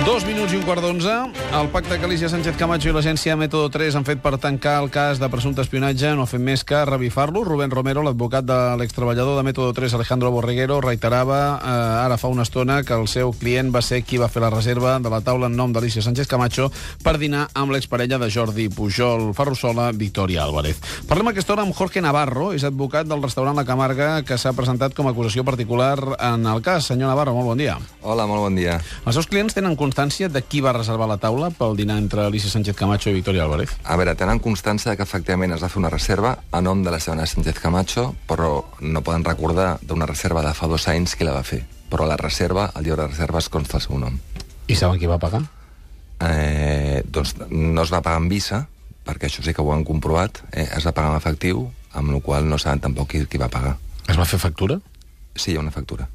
Dos minuts i un quart d'onze. El pacte que Alicia Sánchez Camacho i l'agència Método 3 han fet per tancar el cas de presumpte espionatge no ha fet més que revifar-lo. Rubén Romero, l'advocat de l'extreballador de Método 3, Alejandro Borreguero, reiterava eh, ara fa una estona que el seu client va ser qui va fer la reserva de la taula en nom d'Alicia Sánchez Camacho per dinar amb l'exparella de Jordi Pujol, Ferrusola, Victoria Álvarez. Parlem a aquesta hora amb Jorge Navarro, és advocat del restaurant La Camarga, que s'ha presentat com a acusació particular en el cas. Senyor Navarro, molt bon dia. Hola, molt bon dia. Els seus clients tenen constància de qui va reservar la taula pel dinar entre Alicia Sánchez Camacho i Victoria Álvarez? A veure, tenen constància que efectivament es va fer una reserva a nom de la senyora Sánchez Camacho, però no poden recordar d'una reserva de fa dos anys qui la va fer. Però la reserva, el llibre de reserves, consta el seu nom. I saben qui va pagar? Eh, doncs no es va pagar amb Visa, perquè això sí que ho han comprovat, eh, es va pagar en efectiu, amb la qual no saben tampoc qui, qui va pagar. Es va fer factura? Sí, hi ha una factura.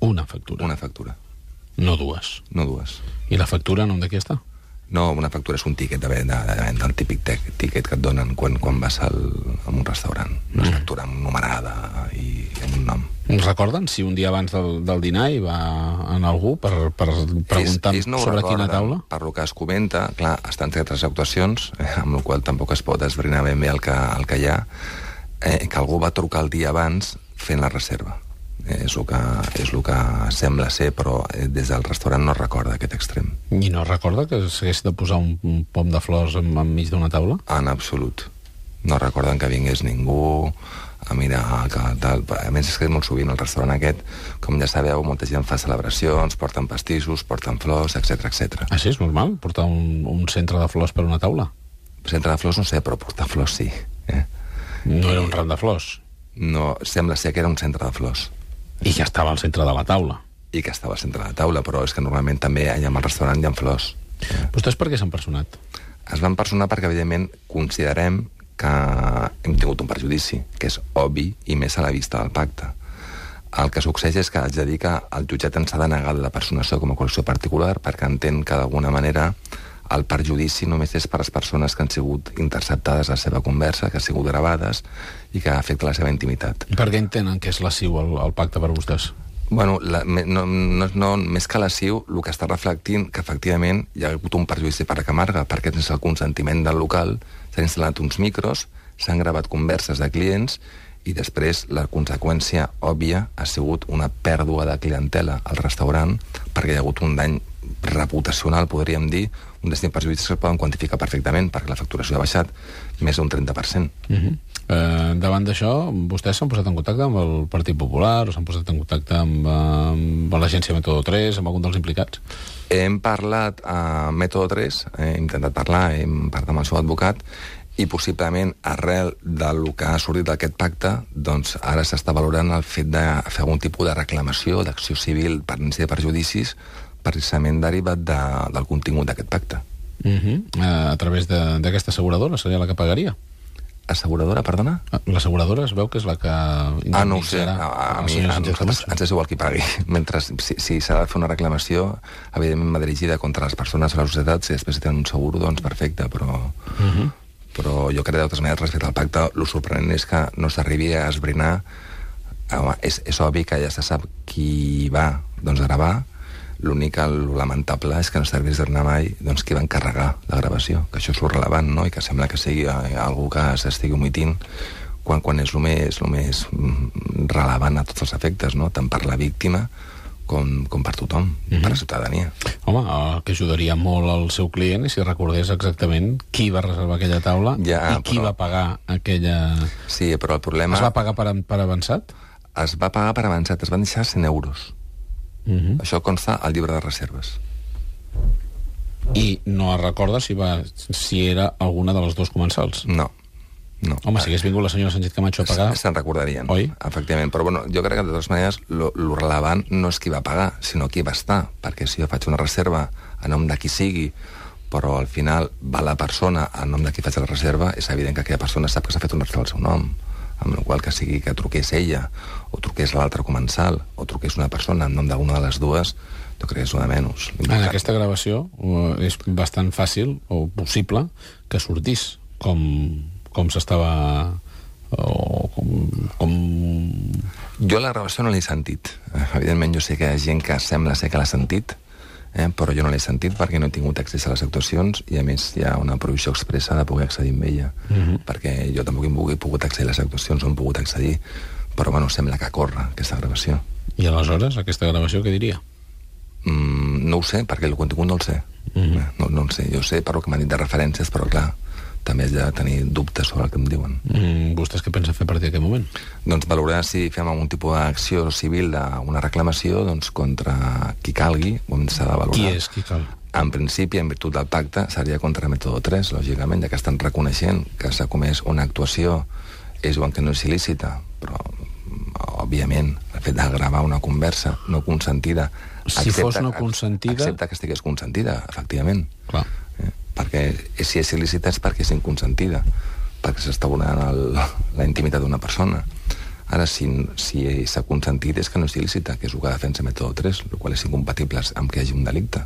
Una factura. Una factura. No dues. No dues. I la factura nom de qui està? No, una factura és un tíquet de venda, de venda el típic tec, tíquet que et donen quan, quan vas al, a un restaurant. Una Mm. factura numerada i amb un nom. Recorden si un dia abans del, del dinar hi va anar algú per, per preguntar Ells- ells no sobre quina recorden. taula? Per lo que es comenta, clar, estan tres actuacions, eh, amb la qual tampoc es pot esbrinar ben bé el que, el que hi ha, eh, que algú va trucar el dia abans fent la reserva. Eh, és, el que, és el que sembla ser, però eh, des del restaurant no recorda aquest extrem. I no recorda que s'hagués de posar un, un pom de flors en, enmig d'una taula? En absolut. No recorden que vingués ningú a mirar que tal. A més, és que molt sovint al restaurant aquest, com ja sabeu, molta gent fa celebracions, porten pastissos, porten flors, etc etc. Ah, sí, és normal portar un, un centre de flors per una taula? Centre de flors no sé, però portar flors sí. Eh? No era un ram de flors. No, sembla ser que era un centre de flors I ja estava al centre de la taula. i que estava al centre de la taula, però és que normalment també allà al restaurant hi ha flors. Vostès per què s'han personat? Es van personar perquè, evidentment, considerem que hem tingut un perjudici, que és obvi i més a la vista del pacte. El que succeeix és que haig de dir que el jutjat ens ha denegat la personació com a col·lecció particular perquè entén que, d'alguna manera, el perjudici només és per les persones que han sigut interceptades a la seva conversa, que han sigut gravades i que afecta la seva intimitat. I per què entenen que és lesiu el, el pacte per vostès? Bueno, la, no, no, no, més que lesiu, el que està reflectint que efectivament hi ha hagut un perjudici per a Camarga, perquè sense el consentiment del local s'han instal·lat uns micros, s'han gravat converses de clients i després la conseqüència òbvia ha sigut una pèrdua de clientela al restaurant perquè hi ha hagut un dany reputacional, podríem dir, un destí perjudicis que es poden quantificar perfectament perquè la facturació ha baixat més d'un 30%. Uh -huh. eh, davant d'això, vostès s'han posat en contacte amb el Partit Popular s'han posat en contacte amb, eh, amb l'agència Método 3, amb algun dels implicats? Hem parlat a Método 3, hem intentat parlar, hem parlat amb el seu advocat, i possiblement arrel del que ha sortit d'aquest pacte, doncs ara s'està valorant el fet de fer algun tipus de reclamació, d'acció civil per de perjudicis, precisament derivat de, del contingut d'aquest pacte. Uh -huh. eh, a través de- d'aquesta asseguradora seria la que pagaria? Asseguradora, perdona? Ah, L'asseguradora es veu que és la que Ah, no ho sé. A, a mi a nosaltres ens és igual qui pagui. Mentre, si si s'ha de fer una reclamació, evidentment va dirigida contra les persones o la societat, si després tenen un seguro, doncs perfecte, però... Uh -huh. però jo crec totes maneres respecte al pacte el sorprenent és que no s'arribi a esbrinar home, és, és obvi que ja se sap qui va doncs, gravar l'únic, lamentable és que no a esbrinar mai doncs, qui va encarregar la gravació que això és rellevant no? i que sembla que sigui eh, algú que s'estigui omitint quan, quan és el més, el més mm, relevant a tots els efectes no? tant per la víctima com, com per tothom, mm -hmm. per la ciutadania Home, el que ajudaria molt al seu client si recordés exactament qui va reservar aquella taula Ja, i qui però- va pagar aquella... sí, però el problema Es va pagar per, per avançat? es va pagar per avançat, es van deixar 100 euros Uh -huh. Això consta al llibre de reserves. I no es recorda si, va, si era alguna de les dos comensals. No. no. Home, si hagués vingut la senyora Sánchez Camacho a pagar... Se- Se'n recordarien, Oi? efectivament. Però bueno, jo crec que, de totes maneres, lo, lo relevant no és qui va pagar, sinó qui va estar. Perquè si jo faig una reserva a nom de qui sigui, però al final va la persona a nom de qui faig la reserva, és evident que aquella persona sap que s'ha fet una reserva al seu nom. Amb la qual que sigui que truqués ella, o truqués l'altre comensal, o truqués una persona en nom d'una de les dues, jo crec que és una menys. En aquesta gravació uh, és bastant fàcil o possible que sortís com, com s'estava o com... Jo la gravació no l'he sentit. Eh, Evidentment, jo sé que hi ha gent que sembla ser que l'ha sentit, eh, però jo no l'he sentit perquè no he tingut accés a les actuacions i, a més, hi ha una prohibició expressa de poder accedir amb ella, uh -huh. perquè jo tampoc he pogut accedir a les actuacions, no he pogut accedir, però, bueno, sembla que corre aquesta gravació. I aleshores, aquesta gravació, què diria? Mm, no ho sé, perquè el contingut no el sé. Uh -huh. no, no el sé. Jo sé per el que m'han dit de referències, però, clar, també has de tenir dubtes sobre el que em diuen. Mm, vostès què pensa fer a partir d'aquest moment? Doncs valorar si fem algun tipus d'acció civil d'una reclamació doncs, contra qui calgui, on s'ha de valorar. Qui és qui cal? En principi, en virtut del pacte, seria contra Método 3, lògicament, ja que estan reconeixent que s'ha comès una actuació, és diuen que no és il·lícita, però, òbviament, el fet de gravar una conversa no consentida... Si fos no consentida... Accepta que estigués consentida, efectivament. Clar. Perquè si és il·lícita és perquè és inconsentida, perquè s'està vulnerant el, la intimitat d'una persona. Ara, si si s'ha consentit és que no és il·lícita, que és el que defensa Método 3, el qual és incompatible amb que hi hagi un delicte.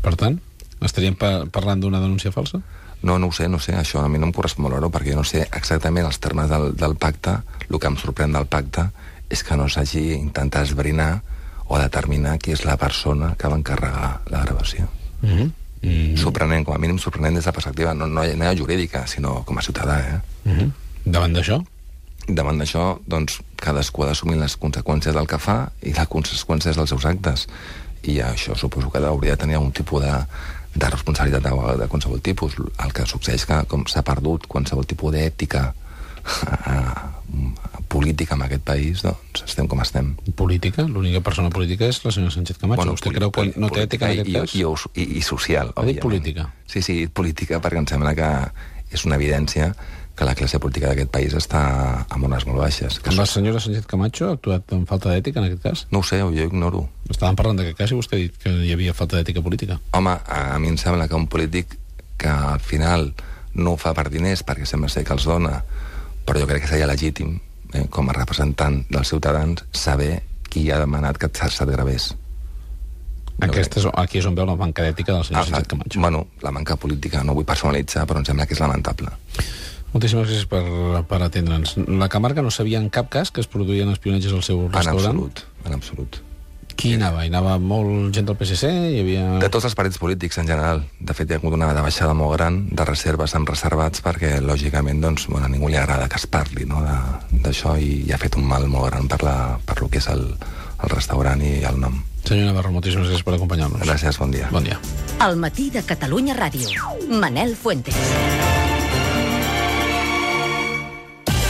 Per tant, estaríem pa parlant d'una denúncia falsa? No, no ho sé, no sé, això a mi no em correspon valor perquè jo no sé exactament els termes del, del pacte, el que em sorprèn del pacte és que no s'hagi intentat esbrinar o determinar qui és la persona que va encarregar la gravació. Mm -hmm. Mm. Sorprenent, com a mínim sorprenent des de la perspectiva no, no, no jurídica, sinó com a ciutadà, eh? Mm -hmm. Davant d'això? Davant d'això, doncs, cadascú ha d'assumir les conseqüències del que fa i les conseqüències dels seus actes. I això suposo que hauria de tenir algun tipus de, de responsabilitat de, de qualsevol tipus. El que succeeix que com s'ha perdut qualsevol tipus d'ètica política en aquest país, doncs estem com estem. Política? L'única persona política és la senyora Sánchez Camacho. Bueno, Vostè creu que no té ètica en aquest i, cas? I, i, i social, Ha òbviament. política? Sí, sí, política, perquè em sembla que és una evidència que la classe política d'aquest país està amb unes molt baixes. Que La senyora Sánchez Camacho ha actuat amb falta d'ètica en aquest cas? No ho sé, jo ignoro. Estàvem parlant d'aquest cas i vostè ha dit que hi havia falta d'ètica política. Home, a mi em sembla que un polític que al final no ho fa per diners, perquè sembla ser que els dona, però jo crec que seria legítim, eh, com a representant dels ciutadans, saber qui ha demanat que se't gravés. Aquesta és, aquí és on veu la manca d'ètica de la senyora Ah, Sánchez Camacho. Bueno, la manca política no vull personalitzar, però em sembla que és lamentable. Moltíssimes gràcies per, per atendre'ns. La Camarga no sabia en cap cas que es produïen espionatges al seu En restaurant? absolut, en absolut. Qui hi anava? Hi anava molt gent del PSC? Hi havia... De tots els partits polítics en general. De fet, hi ha hagut una baixada molt gran de reserves amb reservats perquè, lògicament, doncs, bueno, a ningú li agrada que es parli no, de- d'això i, i ha fet un mal molt gran per, la, per lo que és el, el restaurant i el nom. Senyor Navarro, moltíssimes gràcies per acompanyar-nos. Gràcies, bon dia. Bon dia. El matí de Catalunya Ràdio. Manel Fuentes.